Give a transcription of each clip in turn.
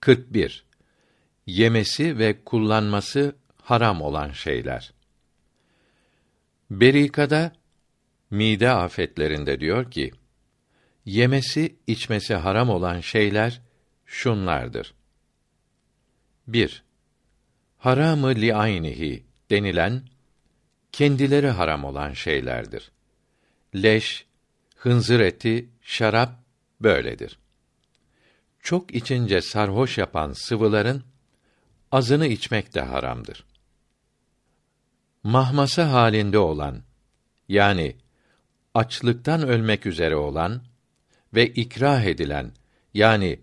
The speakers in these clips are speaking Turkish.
41. Yemesi ve kullanması haram olan şeyler. Berikada mide afetlerinde diyor ki: Yemesi, içmesi haram olan şeyler şunlardır. 1. Haramı li aynihi denilen kendileri haram olan şeylerdir. Leş, hınzır eti, şarap böyledir. Çok içince sarhoş yapan sıvıların azını içmek de haramdır. Mahmasa halinde olan yani açlıktan ölmek üzere olan ve ikrah edilen yani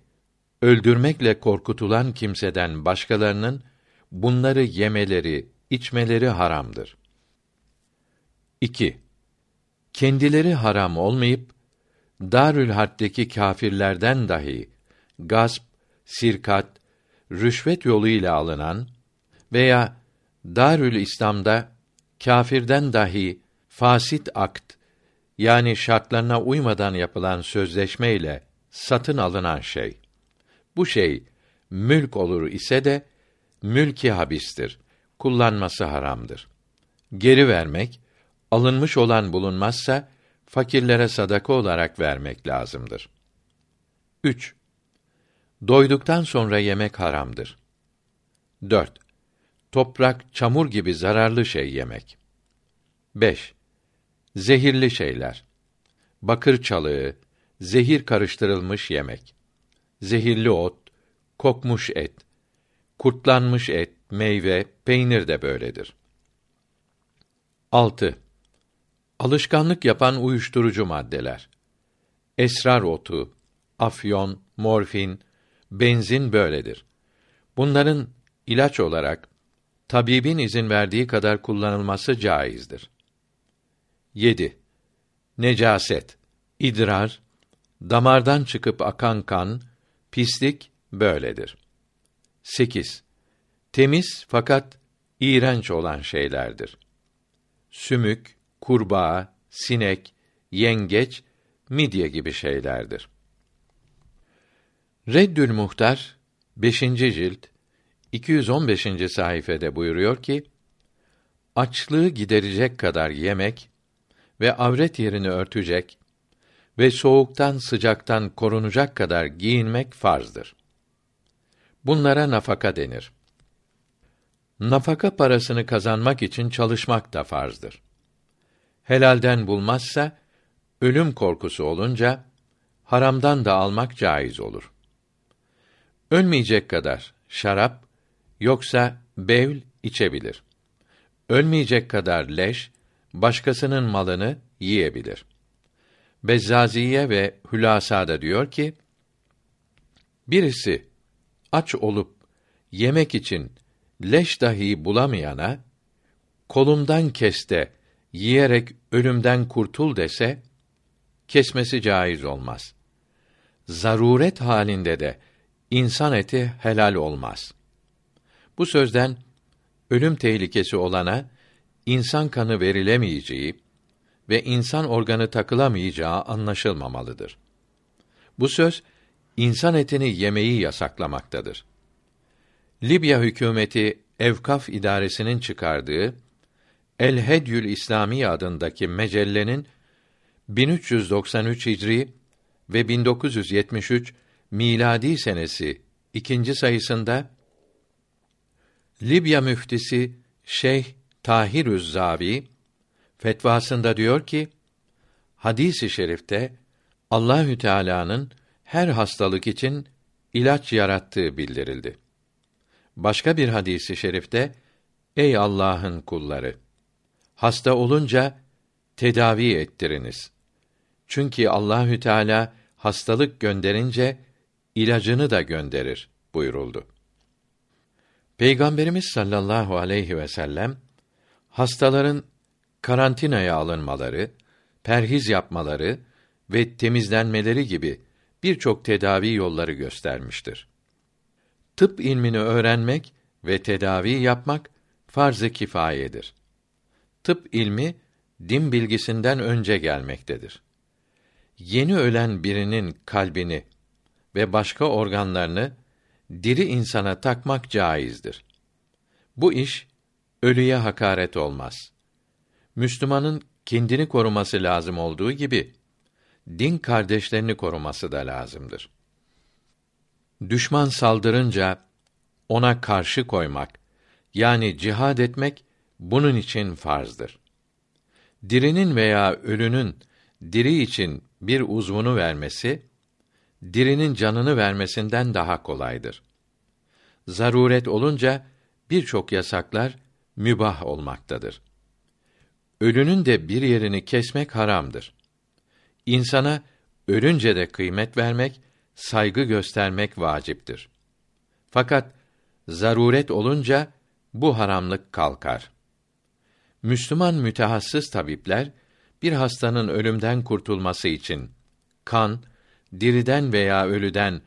öldürmekle korkutulan kimseden başkalarının bunları yemeleri, içmeleri haramdır. 2. Kendileri haram olmayıp Darül Harp'teki kâfirlerden dahi gasp, sirkat, rüşvet yoluyla alınan veya Darül İslam'da kâfirden dahi fasit akt yani şartlarına uymadan yapılan sözleşme ile satın alınan şey. Bu şey mülk olur ise de mülki habistir. Kullanması haramdır. Geri vermek, alınmış olan bulunmazsa fakirlere sadaka olarak vermek lazımdır. 3. Doyduktan sonra yemek haramdır. 4. Toprak, çamur gibi zararlı şey yemek. 5. Zehirli şeyler. Bakır çalığı, zehir karıştırılmış yemek. Zehirli ot, kokmuş et, kurtlanmış et, meyve, peynir de böyledir. 6. Alışkanlık yapan uyuşturucu maddeler. Esrar otu, afyon, morfin, benzin böyledir. Bunların ilaç olarak tabibin izin verdiği kadar kullanılması caizdir. 7. Necaset, idrar, damardan çıkıp akan kan, pislik böyledir. 8. Temiz fakat iğrenç olan şeylerdir. Sümük, kurbağa, sinek, yengeç, midye gibi şeylerdir. Reddül Muhtar 5. cilt 215. sayfede buyuruyor ki: Açlığı giderecek kadar yemek ve avret yerini örtecek ve soğuktan sıcaktan korunacak kadar giyinmek farzdır. Bunlara nafaka denir. Nafaka parasını kazanmak için çalışmak da farzdır. Helalden bulmazsa ölüm korkusu olunca haramdan da almak caiz olur. Ölmeyecek kadar şarap yoksa bevl içebilir. Ölmeyecek kadar leş başkasının malını yiyebilir. Bezzaziye ve Hülasa da diyor ki, birisi aç olup yemek için leş dahi bulamayana, kolumdan keste, yiyerek ölümden kurtul dese, kesmesi caiz olmaz. Zaruret halinde de insan eti helal olmaz. Bu sözden ölüm tehlikesi olana insan kanı verilemeyeceği ve insan organı takılamayacağı anlaşılmamalıdır. Bu söz insan etini yemeyi yasaklamaktadır. Libya hükümeti Evkaf idaresinin çıkardığı El Hedyül İslami adındaki mecellenin 1393 Hicri ve 1973 miladi senesi ikinci sayısında Libya müftisi Şeyh Tahirüz Zavi fetvasında diyor ki hadisi şerifte Allahü Teala'nın her hastalık için ilaç yarattığı bildirildi. Başka bir hadisi şerifte ey Allah'ın kulları hasta olunca tedavi ettiriniz. Çünkü Allahü Teala hastalık gönderince ilacını da gönderir buyuruldu. Peygamberimiz sallallahu aleyhi ve sellem hastaların karantinaya alınmaları, perhiz yapmaları ve temizlenmeleri gibi birçok tedavi yolları göstermiştir. Tıp ilmini öğrenmek ve tedavi yapmak farz-ı kifayedir. Tıp ilmi din bilgisinden önce gelmektedir. Yeni ölen birinin kalbini ve başka organlarını diri insana takmak caizdir. Bu iş ölüye hakaret olmaz. Müslümanın kendini koruması lazım olduğu gibi din kardeşlerini koruması da lazımdır. Düşman saldırınca ona karşı koymak yani cihad etmek bunun için farzdır. Dirinin veya ölünün diri için bir uzvunu vermesi dirinin canını vermesinden daha kolaydır. Zaruret olunca birçok yasaklar mübah olmaktadır. Ölünün de bir yerini kesmek haramdır. İnsana ölünce de kıymet vermek, saygı göstermek vaciptir. Fakat zaruret olunca bu haramlık kalkar. Müslüman mütehassıs tabipler bir hastanın ölümden kurtulması için kan, diriden veya ölüden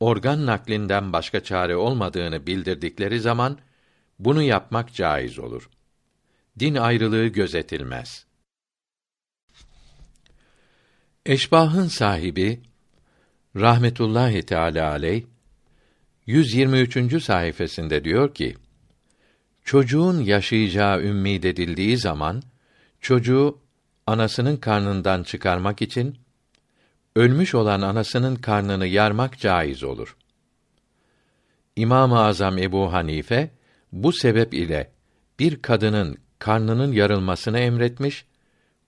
organ naklinden başka çare olmadığını bildirdikleri zaman bunu yapmak caiz olur. Din ayrılığı gözetilmez. Eşbahın sahibi rahmetullahi teala aleyh 123. sayfasında diyor ki: Çocuğun yaşayacağı ümmid edildiği zaman çocuğu anasının karnından çıkarmak için ölmüş olan anasının karnını yarmak caiz olur. İmam-ı Azam Ebu Hanife bu sebep ile bir kadının karnının yarılmasını emretmiş,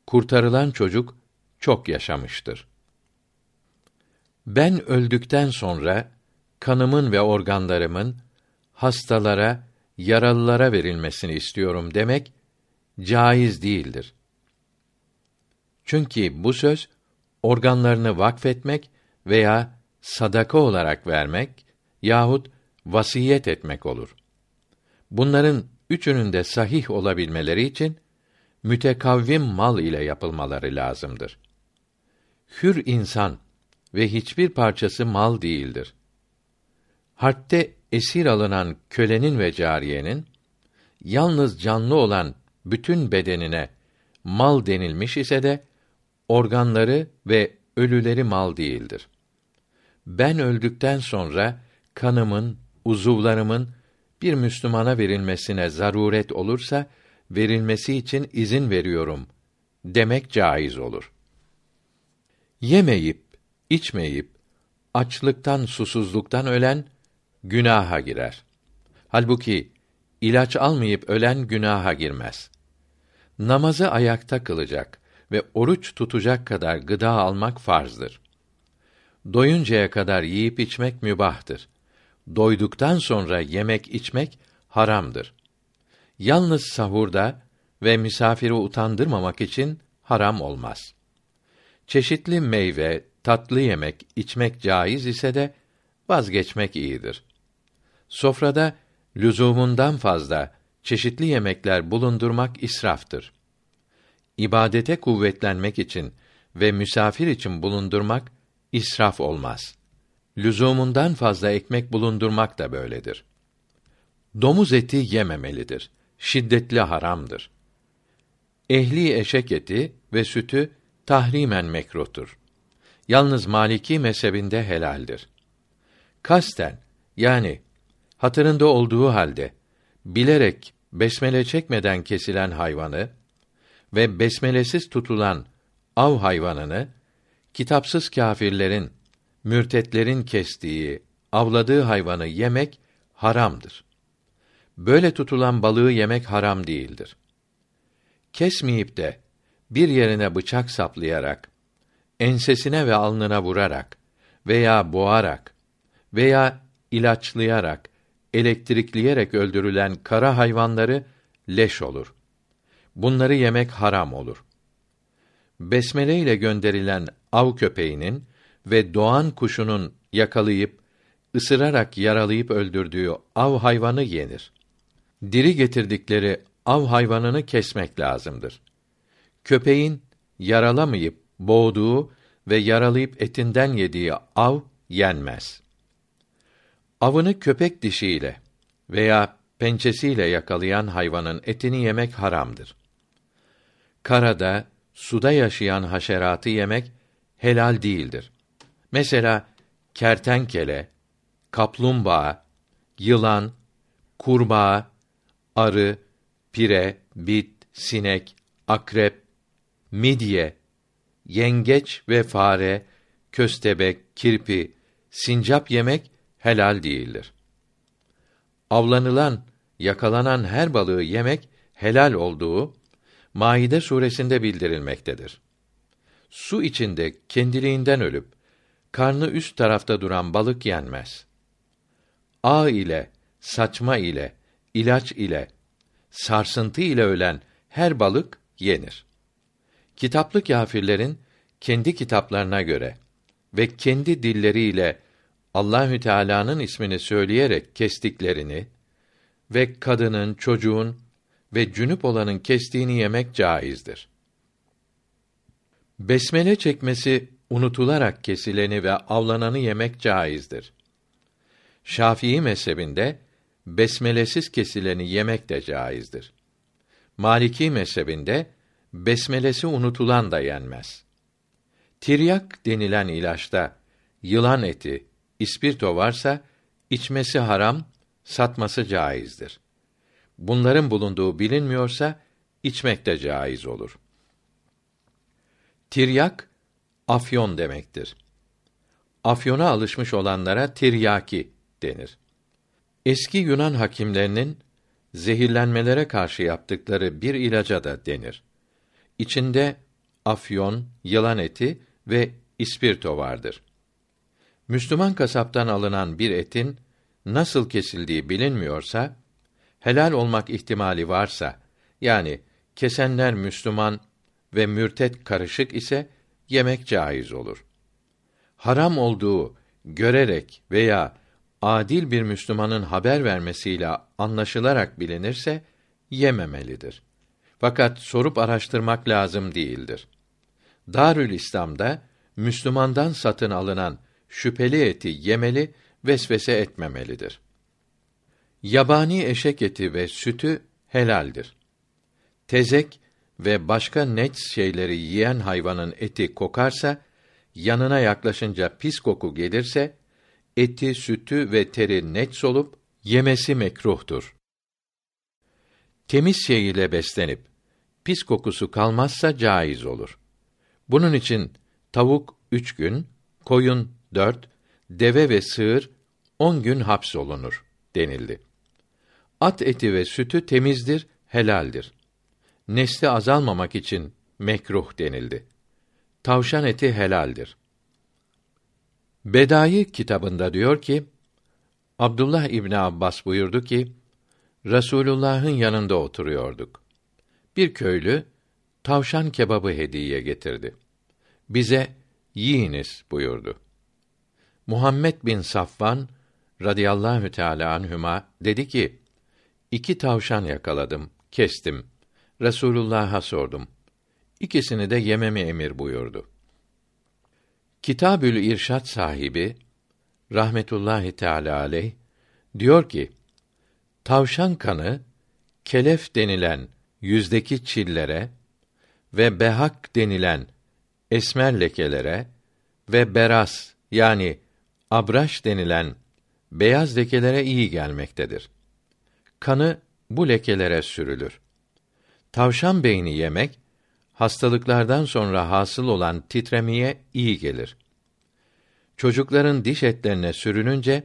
kurtarılan çocuk çok yaşamıştır. Ben öldükten sonra kanımın ve organlarımın hastalara, yaralılara verilmesini istiyorum demek caiz değildir. Çünkü bu söz organlarını vakfetmek veya sadaka olarak vermek yahut vasiyet etmek olur. Bunların üçünün de sahih olabilmeleri için mütekavvim mal ile yapılmaları lazımdır. Hür insan ve hiçbir parçası mal değildir. Harpte esir alınan kölenin ve cariyenin yalnız canlı olan bütün bedenine mal denilmiş ise de organları ve ölüleri mal değildir. Ben öldükten sonra kanımın, uzuvlarımın bir Müslümana verilmesine zaruret olursa verilmesi için izin veriyorum demek caiz olur. Yemeyip, içmeyip açlıktan, susuzluktan ölen günaha girer. Halbuki ilaç almayıp ölen günaha girmez. Namazı ayakta kılacak ve oruç tutacak kadar gıda almak farzdır. Doyuncaya kadar yiyip içmek mübahtır. Doyduktan sonra yemek içmek haramdır. Yalnız sahurda ve misafiri utandırmamak için haram olmaz. Çeşitli meyve, tatlı yemek, içmek caiz ise de vazgeçmek iyidir. Sofrada lüzumundan fazla çeşitli yemekler bulundurmak israftır ibadete kuvvetlenmek için ve misafir için bulundurmak israf olmaz. Lüzumundan fazla ekmek bulundurmak da böyledir. Domuz eti yememelidir. Şiddetli haramdır. Ehli eşek eti ve sütü tahrimen mekruhtur. Yalnız Maliki mezhebinde helaldir. Kasten yani hatırında olduğu halde bilerek besmele çekmeden kesilen hayvanı ve besmelesiz tutulan av hayvanını kitapsız kâfirlerin, mürtetlerin kestiği, avladığı hayvanı yemek haramdır. Böyle tutulan balığı yemek haram değildir. Kesmeyip de bir yerine bıçak saplayarak, ensesine ve alnına vurarak veya boğarak veya ilaçlayarak, elektrikleyerek öldürülen kara hayvanları leş olur. Bunları yemek haram olur. Besmele ile gönderilen av köpeğinin ve doğan kuşunun yakalayıp ısırarak yaralayıp öldürdüğü av hayvanı yenir. Diri getirdikleri av hayvanını kesmek lazımdır. Köpeğin yaralamayıp boğduğu ve yaralayıp etinden yediği av yenmez. Avını köpek dişiyle veya pençesiyle yakalayan hayvanın etini yemek haramdır karada, suda yaşayan haşeratı yemek helal değildir. Mesela kertenkele, kaplumbağa, yılan, kurbağa, arı, pire, bit, sinek, akrep, midye, yengeç ve fare, köstebek, kirpi, sincap yemek helal değildir. Avlanılan, yakalanan her balığı yemek helal olduğu Maide suresinde bildirilmektedir. Su içinde kendiliğinden ölüp karnı üst tarafta duran balık yenmez. Ağ ile, saçma ile, ilaç ile, sarsıntı ile ölen her balık yenir. Kitaplı kâfirlerin kendi kitaplarına göre ve kendi dilleriyle Allahü Teala'nın ismini söyleyerek kestiklerini ve kadının, çocuğun ve cünüp olanın kestiğini yemek caizdir. Besmele çekmesi unutularak kesileni ve avlananı yemek caizdir. Şafii mezhebinde besmelesiz kesileni yemek de caizdir. Maliki mezhebinde besmelesi unutulan da yenmez. Tiryak denilen ilaçta yılan eti, ispirto varsa içmesi haram, satması caizdir. Bunların bulunduğu bilinmiyorsa içmek de caiz olur. Tiryak afyon demektir. Afyona alışmış olanlara tiryaki denir. Eski Yunan hakimlerinin zehirlenmelere karşı yaptıkları bir ilaca da denir. İçinde afyon, yılan eti ve ispirto vardır. Müslüman kasaptan alınan bir etin nasıl kesildiği bilinmiyorsa, helal olmak ihtimali varsa, yani kesenler Müslüman ve mürtet karışık ise yemek caiz olur. Haram olduğu görerek veya adil bir Müslümanın haber vermesiyle anlaşılarak bilinirse yememelidir. Fakat sorup araştırmak lazım değildir. Darül İslam'da Müslümandan satın alınan şüpheli eti yemeli, vesvese etmemelidir. Yabani eşek eti ve sütü helaldir. Tezek ve başka neç şeyleri yiyen hayvanın eti kokarsa, yanına yaklaşınca pis koku gelirse, eti, sütü ve teri neç olup yemesi mekruhtur. Temiz şey ile beslenip pis kokusu kalmazsa caiz olur. Bunun için tavuk üç gün, koyun dört, deve ve sığır on gün hapsolunur denildi. At eti ve sütü temizdir, helaldir. Nesli azalmamak için mekruh denildi. Tavşan eti helaldir. Bedai kitabında diyor ki, Abdullah İbni Abbas buyurdu ki, Resulullah'ın yanında oturuyorduk. Bir köylü tavşan kebabı hediye getirdi. Bize yiyiniz buyurdu. Muhammed bin Safvan radıyallahu teala anhüma dedi ki: İki tavşan yakaladım, kestim. Resulullah'a sordum. İkisini de yememi emir buyurdu. Kitabül İrşad sahibi rahmetullahi teala aleyh diyor ki: Tavşan kanı kelef denilen yüzdeki çillere ve behak denilen esmer lekelere ve beras yani abraş denilen beyaz lekelere iyi gelmektedir. Kanı bu lekelere sürülür. Tavşan beyni yemek hastalıklardan sonra hasıl olan titremeye iyi gelir. Çocukların diş etlerine sürününce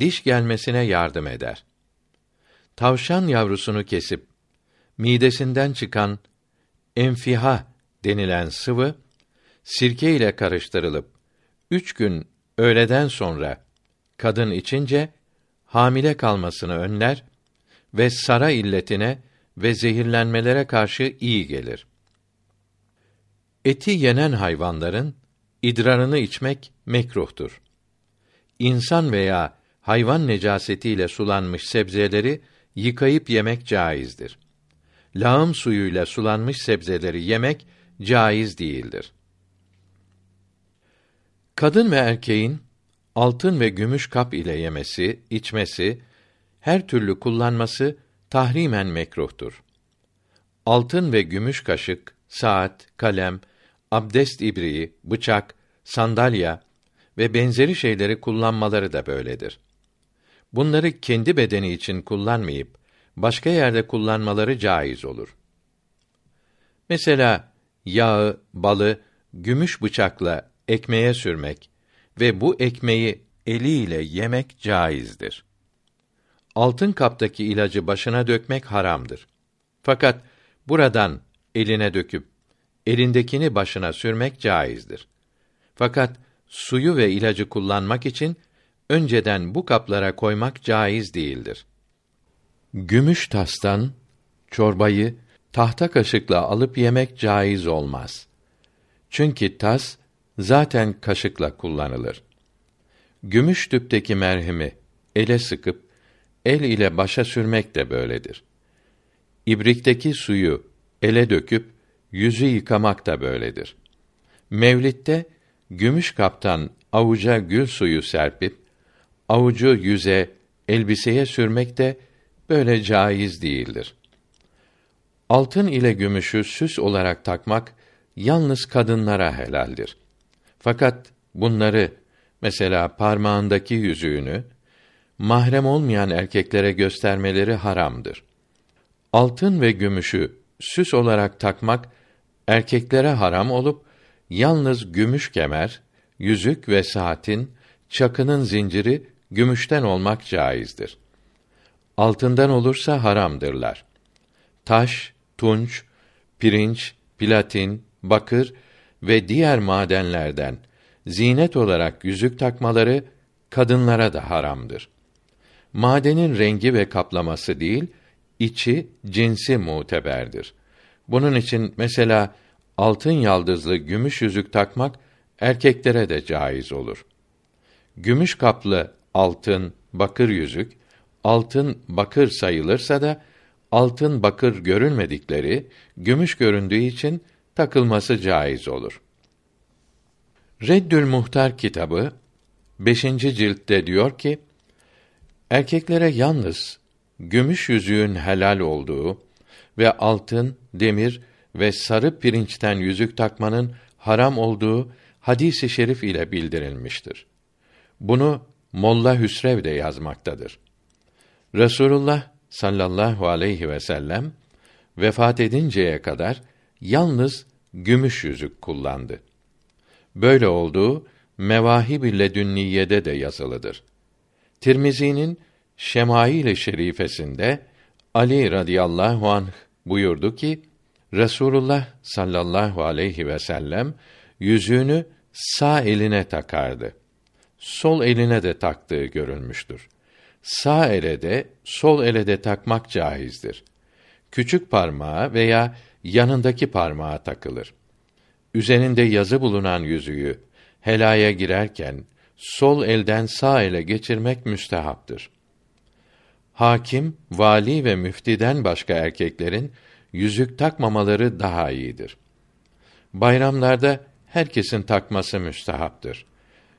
diş gelmesine yardım eder. Tavşan yavrusunu kesip midesinden çıkan enfiha denilen sıvı sirke ile karıştırılıp üç gün öğleden sonra kadın içince hamile kalmasını önler ve sara illetine ve zehirlenmelere karşı iyi gelir. Eti yenen hayvanların idrarını içmek mekruhtur. İnsan veya hayvan necasetiyle sulanmış sebzeleri yıkayıp yemek caizdir. Lağım suyuyla sulanmış sebzeleri yemek caiz değildir. Kadın ve erkeğin altın ve gümüş kap ile yemesi, içmesi, her türlü kullanması tahrimen mekruhtur. Altın ve gümüş kaşık, saat, kalem, abdest ibriği, bıçak, sandalya ve benzeri şeyleri kullanmaları da böyledir. bunları kendi bedeni için kullanmayıp başka yerde kullanmaları caiz olur. Mesela yağı, balı gümüş bıçakla ekmeğe sürmek ve bu ekmeği eliyle yemek caizdir. Altın kaptaki ilacı başına dökmek haramdır. Fakat buradan eline döküp elindekini başına sürmek caizdir. Fakat suyu ve ilacı kullanmak için önceden bu kaplara koymak caiz değildir. Gümüş tastan çorbayı tahta kaşıkla alıp yemek caiz olmaz. Çünkü tas zaten kaşıkla kullanılır. Gümüş tüpteki merhemi ele sıkıp el ile başa sürmek de böyledir. İbrikteki suyu ele döküp yüzü yıkamak da böyledir. Mevlitte gümüş kaptan avuca gül suyu serpip avucu yüze, elbiseye sürmek de böyle caiz değildir. Altın ile gümüşü süs olarak takmak yalnız kadınlara helaldir. Fakat bunları mesela parmağındaki yüzüğünü mahrem olmayan erkeklere göstermeleri haramdır. Altın ve gümüşü süs olarak takmak erkeklere haram olup yalnız gümüş kemer, yüzük ve saatin, çakının zinciri gümüşten olmak caizdir. Altından olursa haramdırlar. Taş, tunç, pirinç, platin, bakır ve diğer madenlerden zinet olarak yüzük takmaları kadınlara da haramdır. Madenin rengi ve kaplaması değil, içi, cinsi muteberdir. Bunun için mesela altın yaldızlı gümüş yüzük takmak erkeklere de caiz olur. Gümüş kaplı altın, bakır yüzük, altın, bakır sayılırsa da altın, bakır görülmedikleri, gümüş göründüğü için takılması caiz olur. Reddül Muhtar kitabı 5. ciltte diyor ki: Erkeklere yalnız gümüş yüzüğün helal olduğu ve altın, demir ve sarı pirinçten yüzük takmanın haram olduğu hadisi şerif ile bildirilmiştir. Bunu Molla Hüsrev de yazmaktadır. Resulullah sallallahu aleyhi ve sellem vefat edinceye kadar yalnız gümüş yüzük kullandı. Böyle olduğu Mevahib-i Ledünniyede de yazılıdır. Tirmizi'nin Şemail-i Şerifesinde Ali radıyallahu anh buyurdu ki Resulullah sallallahu aleyhi ve sellem yüzüğünü sağ eline takardı. Sol eline de taktığı görülmüştür. Sağ ele de sol ele de takmak caizdir. Küçük parmağı veya yanındaki parmağa takılır. Üzerinde yazı bulunan yüzüğü helaya girerken sol elden sağ ele geçirmek müstehaptır. Hakim, vali ve müftiden başka erkeklerin yüzük takmamaları daha iyidir. Bayramlarda herkesin takması müstehaptır.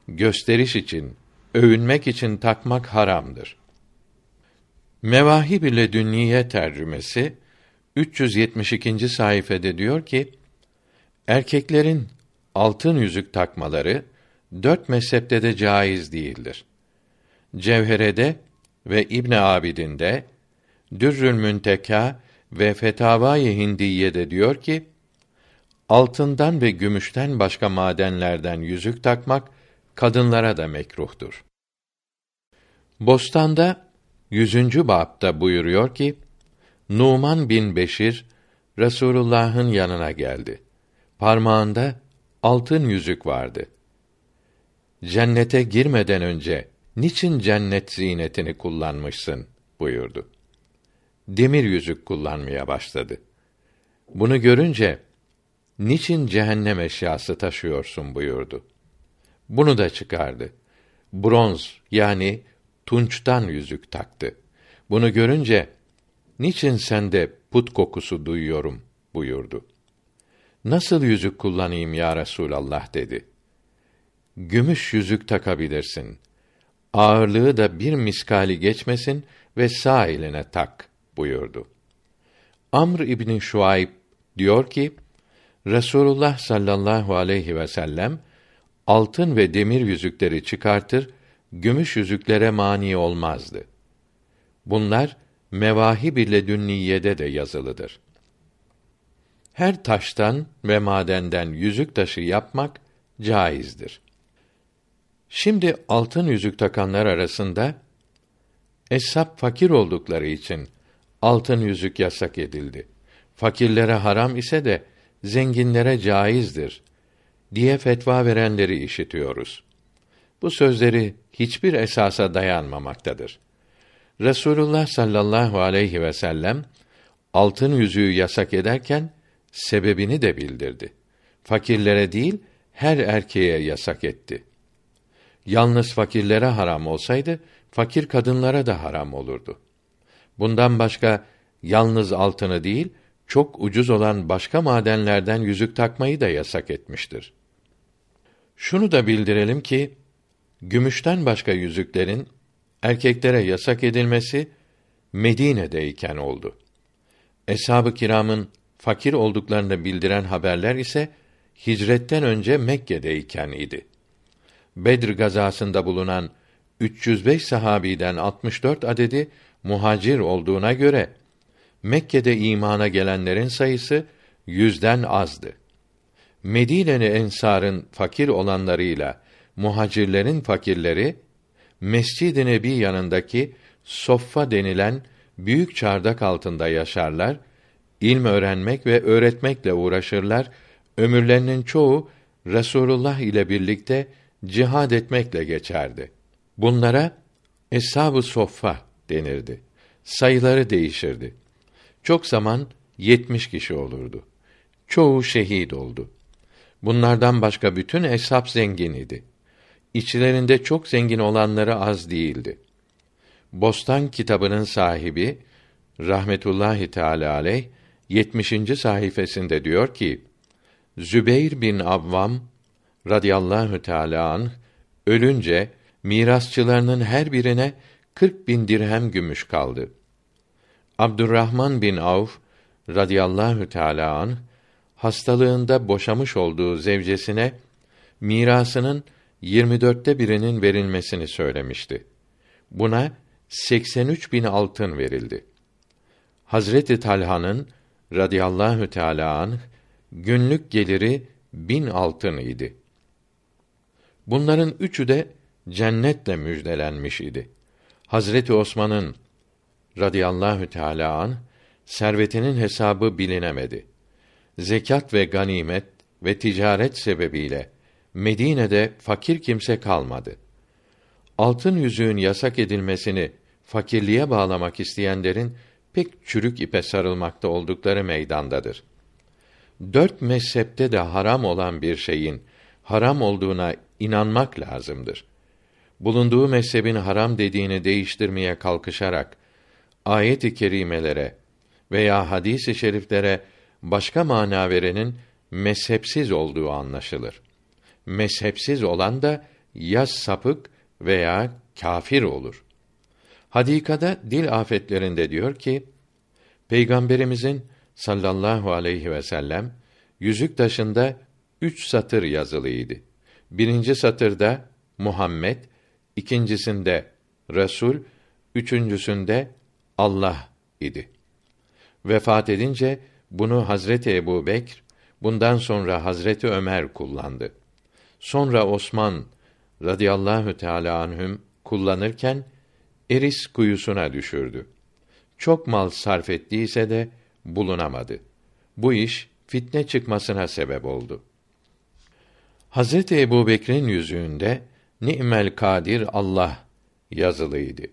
Gösteriş için, övünmek için takmak haramdır. Mevahib ile Dünniye tercümesi 372. sayfede diyor ki: Erkeklerin altın yüzük takmaları dört mezhepte de caiz değildir. Cevherede ve İbn Abidin'de, Dürrül Münteka ve Fetavai Hindiye'de diyor ki, altından ve gümüşten başka madenlerden yüzük takmak kadınlara da mekruhtur. Bostan'da yüzüncü bapta buyuruyor ki, Numan bin Beşir Resulullah'ın yanına geldi. Parmağında altın yüzük vardı. Cennete girmeden önce niçin cennet zinetini kullanmışsın buyurdu. Demir yüzük kullanmaya başladı. Bunu görünce niçin cehennem eşyası taşıyorsun buyurdu. Bunu da çıkardı. Bronz yani tunçtan yüzük taktı. Bunu görünce niçin sende put kokusu duyuyorum buyurdu. Nasıl yüzük kullanayım ya Resulallah dedi. Gümüş yüzük takabilirsin. Ağırlığı da bir miskali geçmesin ve sağ eline tak buyurdu. Amr İbni Şuayb diyor ki, Resulullah sallallahu aleyhi ve sellem altın ve demir yüzükleri çıkartır gümüş yüzüklere mani olmazdı. Bunlar Mevahib ile Dünniyede de yazılıdır. Her taştan ve madenden yüzük taşı yapmak caizdir. Şimdi altın yüzük takanlar arasında eshab fakir oldukları için altın yüzük yasak edildi. Fakirlere haram ise de zenginlere caizdir diye fetva verenleri işitiyoruz. Bu sözleri hiçbir esasa dayanmamaktadır. Resulullah sallallahu aleyhi ve sellem altın yüzüğü yasak ederken sebebini de bildirdi. Fakirlere değil, her erkeğe yasak etti. Yalnız fakirlere haram olsaydı, fakir kadınlara da haram olurdu. Bundan başka yalnız altını değil, çok ucuz olan başka madenlerden yüzük takmayı da yasak etmiştir. Şunu da bildirelim ki gümüşten başka yüzüklerin erkeklere yasak edilmesi Medine'deyken oldu. Eshab-ı kiramın fakir olduklarını bildiren haberler ise hicretten önce Mekke'deyken idi. Bedir gazasında bulunan 305 sahabiden 64 adedi muhacir olduğuna göre Mekke'de imana gelenlerin sayısı yüzden azdı. Medine'li ensarın fakir olanlarıyla muhacirlerin fakirleri Mescid-i Nebi yanındaki soffa denilen büyük çardak altında yaşarlar, ilm öğrenmek ve öğretmekle uğraşırlar. Ömürlerinin çoğu Resulullah ile birlikte cihad etmekle geçerdi. Bunlara eshab-ı soffa denirdi. Sayıları değişirdi. Çok zaman yetmiş kişi olurdu. Çoğu şehit oldu. Bunlardan başka bütün eshab zengin idi. İçlerinde çok zengin olanları az değildi. Bostan kitabının sahibi rahmetullahi teala aleyh 70. sayfasında diyor ki: Zübeyr bin Avvam radıyallahu teala anh ölünce mirasçılarının her birine 40 bin dirhem gümüş kaldı. Abdurrahman bin Avf radıyallahu teala anh hastalığında boşamış olduğu zevcesine mirasının 24'te birinin verilmesini söylemişti. Buna 83 bin altın verildi. Hazreti Talha'nın radıyallahu teala anh günlük geliri bin altın idi. Bunların üçü de cennetle müjdelenmiş idi. Hazreti Osman'ın radıyallahu teala an servetinin hesabı bilinemedi. Zekat ve ganimet ve ticaret sebebiyle Medine'de fakir kimse kalmadı. Altın yüzüğün yasak edilmesini fakirliğe bağlamak isteyenlerin pek çürük ipe sarılmakta oldukları meydandadır. Dört mezhepte de haram olan bir şeyin haram olduğuna inanmak lazımdır. Bulunduğu mezhebin haram dediğini değiştirmeye kalkışarak ayet-i kerimelere veya hadis-i şeriflere başka mana verenin mezhepsiz olduğu anlaşılır. Mezhepsiz olan da ya sapık veya kafir olur. Hadikada dil afetlerinde diyor ki Peygamberimizin sallallahu aleyhi ve sellem yüzük taşında üç satır yazılıydı. Birinci satırda Muhammed, ikincisinde Resul, üçüncüsünde Allah idi. Vefat edince bunu Hazreti Ebu Bekr, bundan sonra Hazreti Ömer kullandı. Sonra Osman radıyallahu teala anhüm kullanırken Eris kuyusuna düşürdü. Çok mal sarf ettiyse de bulunamadı. Bu iş fitne çıkmasına sebep oldu. Hazreti Ebu Bekir'in yüzüğünde Ni'mel Kadir Allah yazılıydı.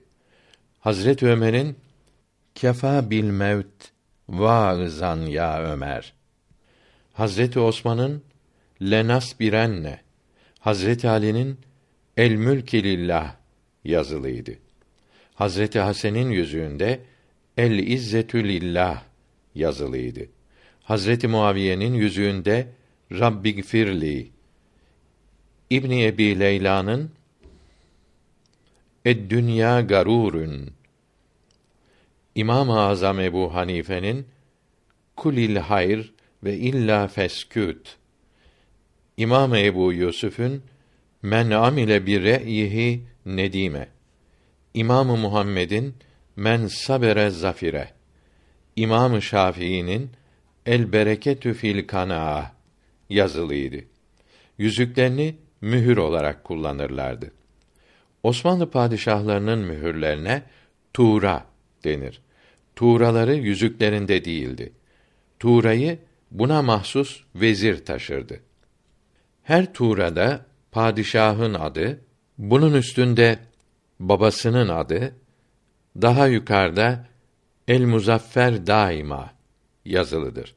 Hazreti Ömer'in Kefa bil mevt vaazan ya Ömer. Hazreti Osman'ın Lenas birenne. Hazreti Ali'nin El mülki lillah yazılıydı. Hazreti Hasan'ın yüzüğünde El izzetü lillah yazılıydı. Hazreti Muaviye'nin yüzüğünde Rabbigfirli İbni Ebi Leyla'nın Ed dünya garurun İmam-ı Azam Ebu Hanife'nin Kulil hayr ve illa fesküt İmam Ebu Yusuf'un Men amile bir re'yihi Nedime İmamı Muhammed'in Men sabere zafire İmamı Şafii'nin El bereketü fil kanaa yazılıydı. Yüzüklerini mühür olarak kullanırlardı. Osmanlı padişahlarının mühürlerine tuğra denir. Tuğraları yüzüklerinde değildi. Tuğrayı buna mahsus vezir taşırdı. Her tuğrada padişahın adı, bunun üstünde babasının adı, daha yukarıda El Muzaffer daima yazılıdır.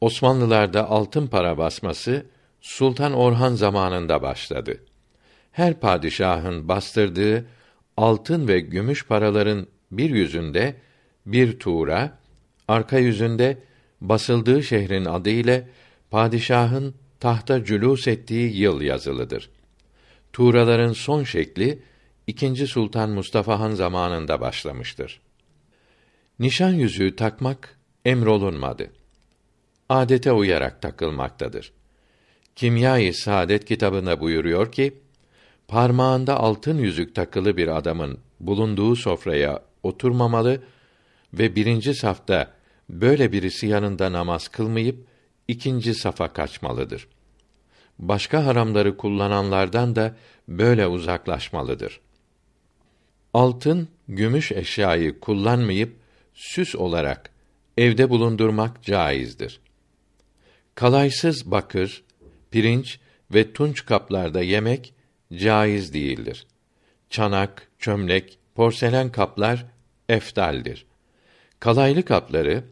Osmanlılarda altın para basması Sultan Orhan zamanında başladı. Her padişahın bastırdığı altın ve gümüş paraların bir yüzünde bir tuğra, arka yüzünde basıldığı şehrin adı ile padişahın tahta cülûs ettiği yıl yazılıdır. Tuğraların son şekli ikinci Sultan Mustafa Han zamanında başlamıştır. Nişan yüzüğü takmak emrolunmadı. Adete uyarak takılmaktadır. Kimya-i Saadet kitabında buyuruyor ki, parmağında altın yüzük takılı bir adamın bulunduğu sofraya oturmamalı ve birinci safta böyle birisi yanında namaz kılmayıp ikinci safa kaçmalıdır. Başka haramları kullananlardan da böyle uzaklaşmalıdır. Altın, gümüş eşyayı kullanmayıp süs olarak evde bulundurmak caizdir. Kalaysız bakır, pirinç ve tunç kaplarda yemek caiz değildir. Çanak, çömlek, porselen kaplar eftaldir. Kalaylı kapları,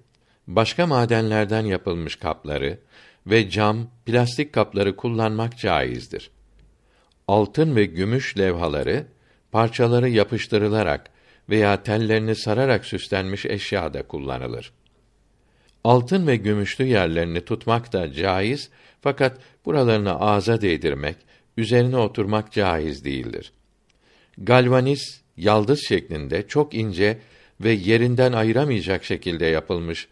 başka madenlerden yapılmış kapları ve cam, plastik kapları kullanmak caizdir. Altın ve gümüş levhaları, parçaları yapıştırılarak veya tellerini sararak süslenmiş eşyada kullanılır. Altın ve gümüşlü yerlerini tutmak da caiz fakat buralarını ağza değdirmek, üzerine oturmak caiz değildir. Galvaniz, yaldız şeklinde çok ince ve yerinden ayıramayacak şekilde yapılmış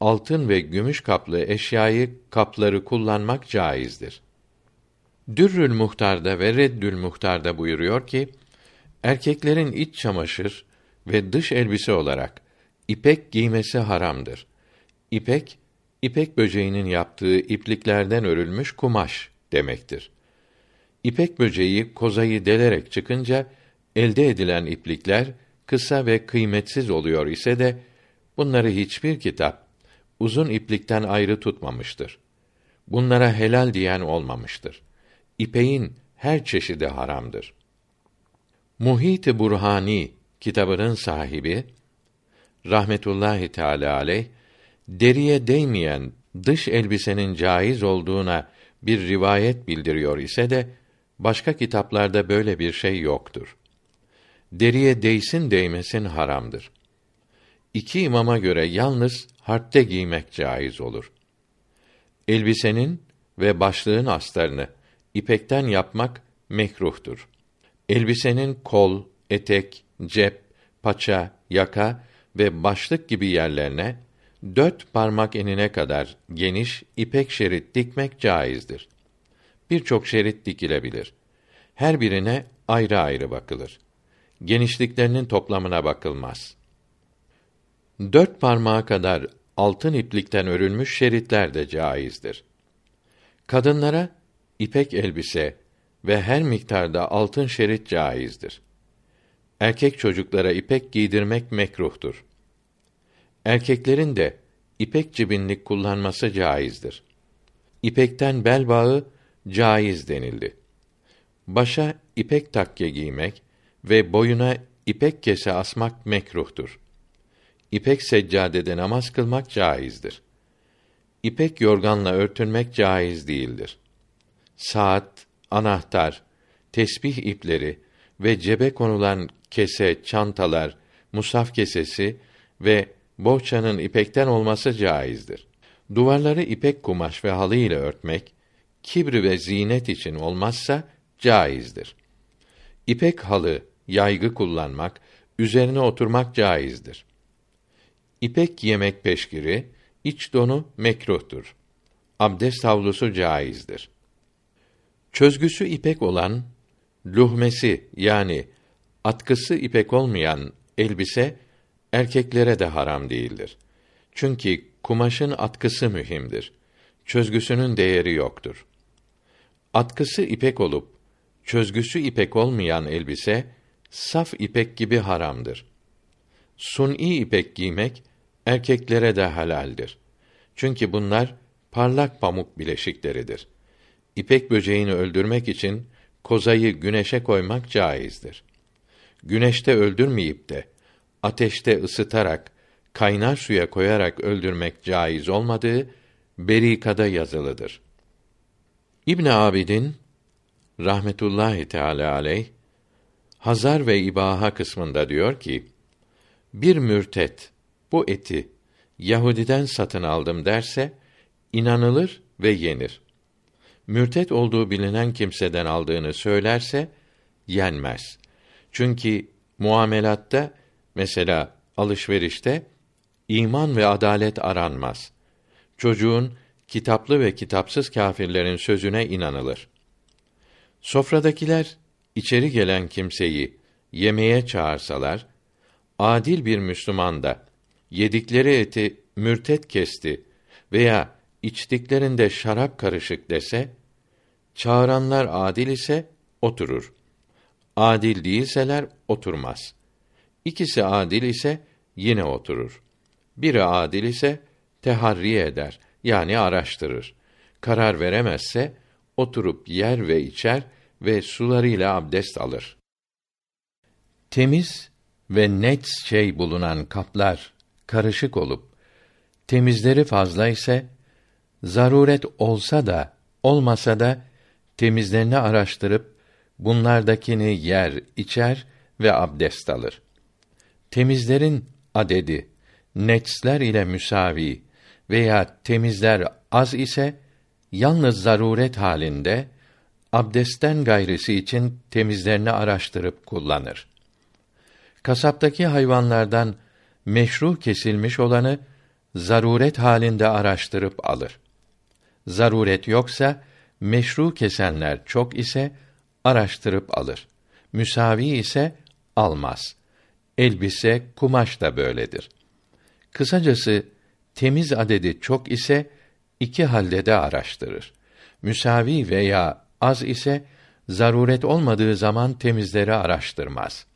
altın ve gümüş kaplı eşyayı kapları kullanmak caizdir. Dürrül Muhtar'da ve Reddül Muhtar'da buyuruyor ki, erkeklerin iç çamaşır ve dış elbise olarak ipek giymesi haramdır. İpek, ipek böceğinin yaptığı ipliklerden örülmüş kumaş demektir. İpek böceği kozayı delerek çıkınca elde edilen iplikler kısa ve kıymetsiz oluyor ise de bunları hiçbir kitap uzun iplikten ayrı tutmamıştır. Bunlara helal diyen olmamıştır. İpeğin her çeşidi haramdır. Muhit-i Burhani kitabının sahibi rahmetullahi teala aleyh deriye değmeyen dış elbisenin caiz olduğuna bir rivayet bildiriyor ise de başka kitaplarda böyle bir şey yoktur. Deriye değsin değmesin haramdır. İki imama göre yalnız harpte giymek caiz olur. Elbisenin ve başlığın astarını ipekten yapmak mekruhtur. Elbisenin kol, etek, cep, paça, yaka ve başlık gibi yerlerine dört parmak enine kadar geniş ipek şerit dikmek caizdir. Birçok şerit dikilebilir. Her birine ayrı ayrı bakılır. Genişliklerinin toplamına bakılmaz. Dört parmağa kadar altın iplikten örülmüş şeritler de caizdir. Kadınlara ipek elbise ve her miktarda altın şerit caizdir. Erkek çocuklara ipek giydirmek mekruhtur. Erkeklerin de ipek cibinlik kullanması caizdir. İpekten bel bağı caiz denildi. Başa ipek takke giymek ve boyuna ipek kese asmak mekruhtur. İpek seccadede namaz kılmak caizdir. İpek yorganla örtünmek caiz değildir. Saat, anahtar, tesbih ipleri ve cebe konulan kese, çantalar, musaf kesesi ve bohçanın ipekten olması caizdir. Duvarları ipek kumaş ve halı ile örtmek, kibri ve zinet için olmazsa caizdir. İpek halı, yaygı kullanmak, üzerine oturmak caizdir. İpek yemek peşkiri, iç donu mekruhtur. Abdest havlusu caizdir. Çözgüsü ipek olan luhmesi yani atkısı ipek olmayan elbise erkeklere de haram değildir. Çünkü kumaşın atkısı mühimdir. Çözgüsünün değeri yoktur. Atkısı ipek olup çözgüsü ipek olmayan elbise saf ipek gibi haramdır. Suni ipek giymek erkeklere de halaldir. Çünkü bunlar parlak pamuk bileşikleridir. İpek böceğini öldürmek için kozayı güneşe koymak caizdir. Güneşte öldürmeyip de ateşte ısıtarak kaynar suya koyarak öldürmek caiz olmadığı berikada yazılıdır. İbn Abidin rahmetullahi teala aleyh Hazar ve İbaha kısmında diyor ki: Bir mürtet bu eti Yahudiden satın aldım derse inanılır ve yenir. Mürtet olduğu bilinen kimseden aldığını söylerse yenmez. Çünkü muamelatta mesela alışverişte iman ve adalet aranmaz. Çocuğun kitaplı ve kitapsız kâfirlerin sözüne inanılır. Sofradakiler içeri gelen kimseyi yemeğe çağırsalar, adil bir Müslüman da yedikleri eti mürtet kesti veya içtiklerinde şarap karışık dese, çağıranlar adil ise oturur. Adil değilseler oturmaz. İkisi adil ise yine oturur. Biri adil ise teharri eder yani araştırır. Karar veremezse oturup yer ve içer ve sularıyla abdest alır. Temiz ve net şey bulunan kaplar karışık olup temizleri fazla ise zaruret olsa da olmasa da temizlerini araştırıp bunlardakini yer, içer ve abdest alır. Temizlerin adedi netsler ile müsavi veya temizler az ise yalnız zaruret halinde abdestten gayrisi için temizlerini araştırıp kullanır. Kasaptaki hayvanlardan meşru kesilmiş olanı zaruret halinde araştırıp alır. Zaruret yoksa meşru kesenler çok ise araştırıp alır. Müsavi ise almaz. Elbise, kumaş da böyledir. Kısacası temiz adedi çok ise iki halde de araştırır. Müsavi veya az ise zaruret olmadığı zaman temizleri araştırmaz.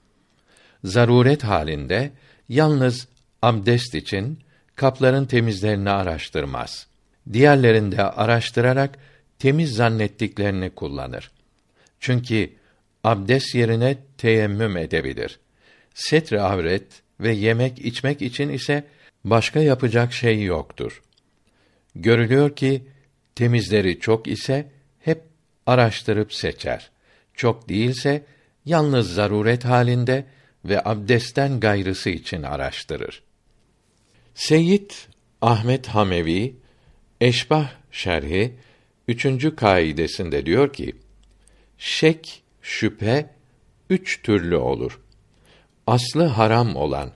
Zaruret halinde yalnız abdest için kapların temizlerini araştırmaz. Diğerlerinde araştırarak temiz zannettiklerini kullanır. Çünkü abdest yerine teyemmüm edebilir. Setre avret ve yemek içmek için ise başka yapacak şey yoktur. Görülüyor ki temizleri çok ise hep araştırıp seçer. Çok değilse yalnız zaruret halinde ve abdestten gayrısı için araştırır. Seyyid Ahmet Hamevi Eşbah şerhi üçüncü kaidesinde diyor ki: Şek, şüphe üç türlü olur. Aslı haram olan,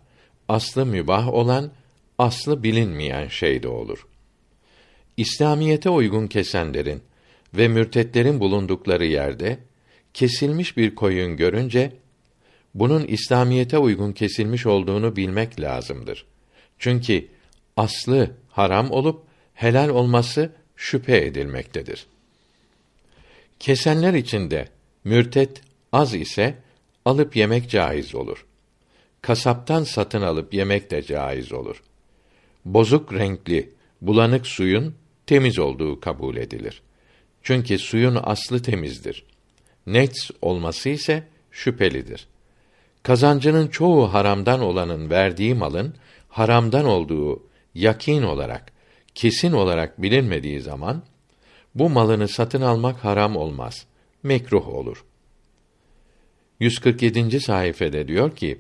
aslı mübah olan, aslı bilinmeyen şey de olur. İslamiyete uygun kesenlerin ve mürtetlerin bulundukları yerde kesilmiş bir koyun görünce bunun İslamiyete uygun kesilmiş olduğunu bilmek lazımdır. Çünkü aslı haram olup helal olması şüphe edilmektedir. Kesenler içinde mürtet az ise alıp yemek caiz olur. Kasaptan satın alıp yemek de caiz olur. Bozuk renkli, bulanık suyun temiz olduğu kabul edilir. Çünkü suyun aslı temizdir. Nets olması ise şüphelidir. Kazancının çoğu haramdan olanın verdiği malın haramdan olduğu yakin olarak, kesin olarak bilinmediği zaman bu malını satın almak haram olmaz. Mekruh olur. 147. sayfede diyor ki: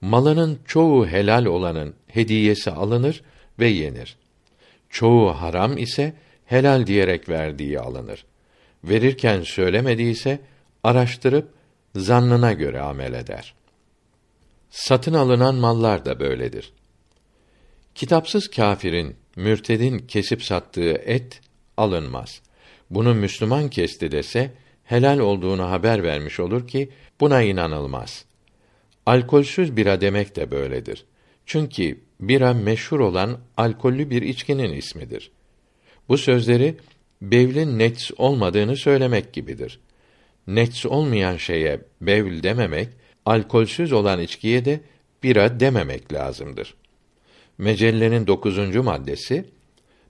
Malının çoğu helal olanın hediyesi alınır ve yenir. Çoğu haram ise helal diyerek verdiği alınır. Verirken söylemediyse araştırıp zannına göre amel eder. Satın alınan mallar da böyledir. Kitapsız kâfirin, mürtedin kesip sattığı et alınmaz. Bunu Müslüman kesti dese helal olduğunu haber vermiş olur ki buna inanılmaz. Alkolsüz bira demek de böyledir. Çünkü bira meşhur olan alkollü bir içkinin ismidir. Bu sözleri bevlin nets olmadığını söylemek gibidir. Nets olmayan şeye bevl dememek, alkolsüz olan içkiye de bira dememek lazımdır. Mecellenin dokuzuncu maddesi,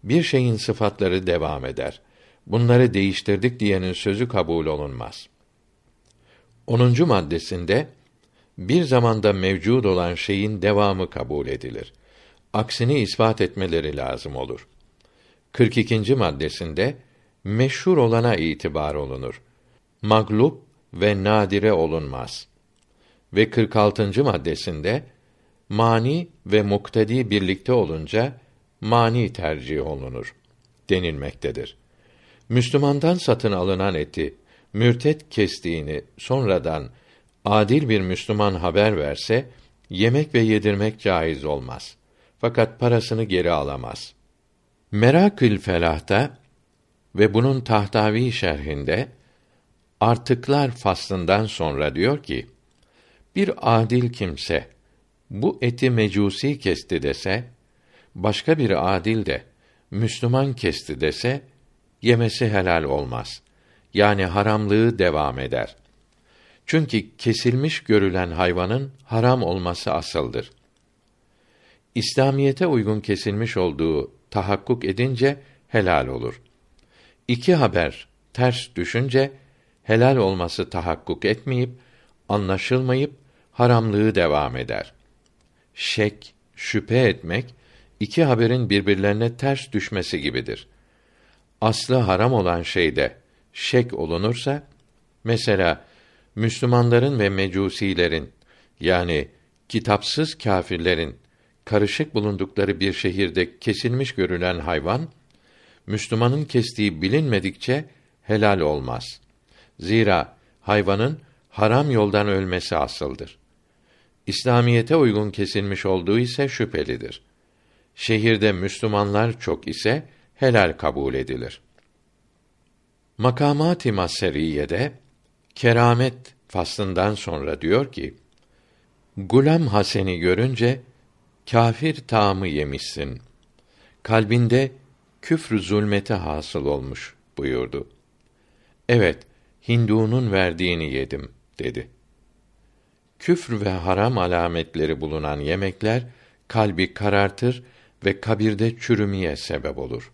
bir şeyin sıfatları devam eder. Bunları değiştirdik diyenin sözü kabul olunmaz. Onuncu maddesinde, bir zamanda mevcud olan şeyin devamı kabul edilir. Aksini ispat etmeleri lazım olur. 42. maddesinde meşhur olana itibar olunur. Maglup ve nadire olunmaz. Ve 46. maddesinde mani ve muktedi birlikte olunca mani tercih olunur denilmektedir. Müslümandan satın alınan eti mürtet kestiğini sonradan adil bir Müslüman haber verse yemek ve yedirmek caiz olmaz. Fakat parasını geri alamaz. Merakül Felah'ta ve bunun Tahtavi şerhinde artıklar faslından sonra diyor ki: Bir adil kimse bu eti mecusi kesti dese, başka bir adil de Müslüman kesti dese, yemesi helal olmaz. Yani haramlığı devam eder. Çünkü kesilmiş görülen hayvanın haram olması asıldır. İslamiyete uygun kesilmiş olduğu tahakkuk edince helal olur. İki haber ters düşünce helal olması tahakkuk etmeyip anlaşılmayıp haramlığı devam eder. Şek, şüphe etmek iki haberin birbirlerine ters düşmesi gibidir. Aslı haram olan şeyde şek olunursa mesela Müslümanların ve mecusilerin yani kitapsız kâfirlerin karışık bulundukları bir şehirde kesilmiş görülen hayvan Müslümanın kestiği bilinmedikçe helal olmaz. Zira hayvanın haram yoldan ölmesi asıldır. İslamiyete uygun kesilmiş olduğu ise şüphelidir. Şehirde Müslümanlar çok ise helal kabul edilir. Makamat-ı Maseriyede keramet faslından sonra diyor ki: Gulam Hasen'i görünce kâfir tamı yemişsin. Kalbinde küfr zulmeti hasıl olmuş buyurdu. Evet, Hindu'nun verdiğini yedim dedi. Küfr ve haram alametleri bulunan yemekler kalbi karartır ve kabirde çürümeye sebep olur.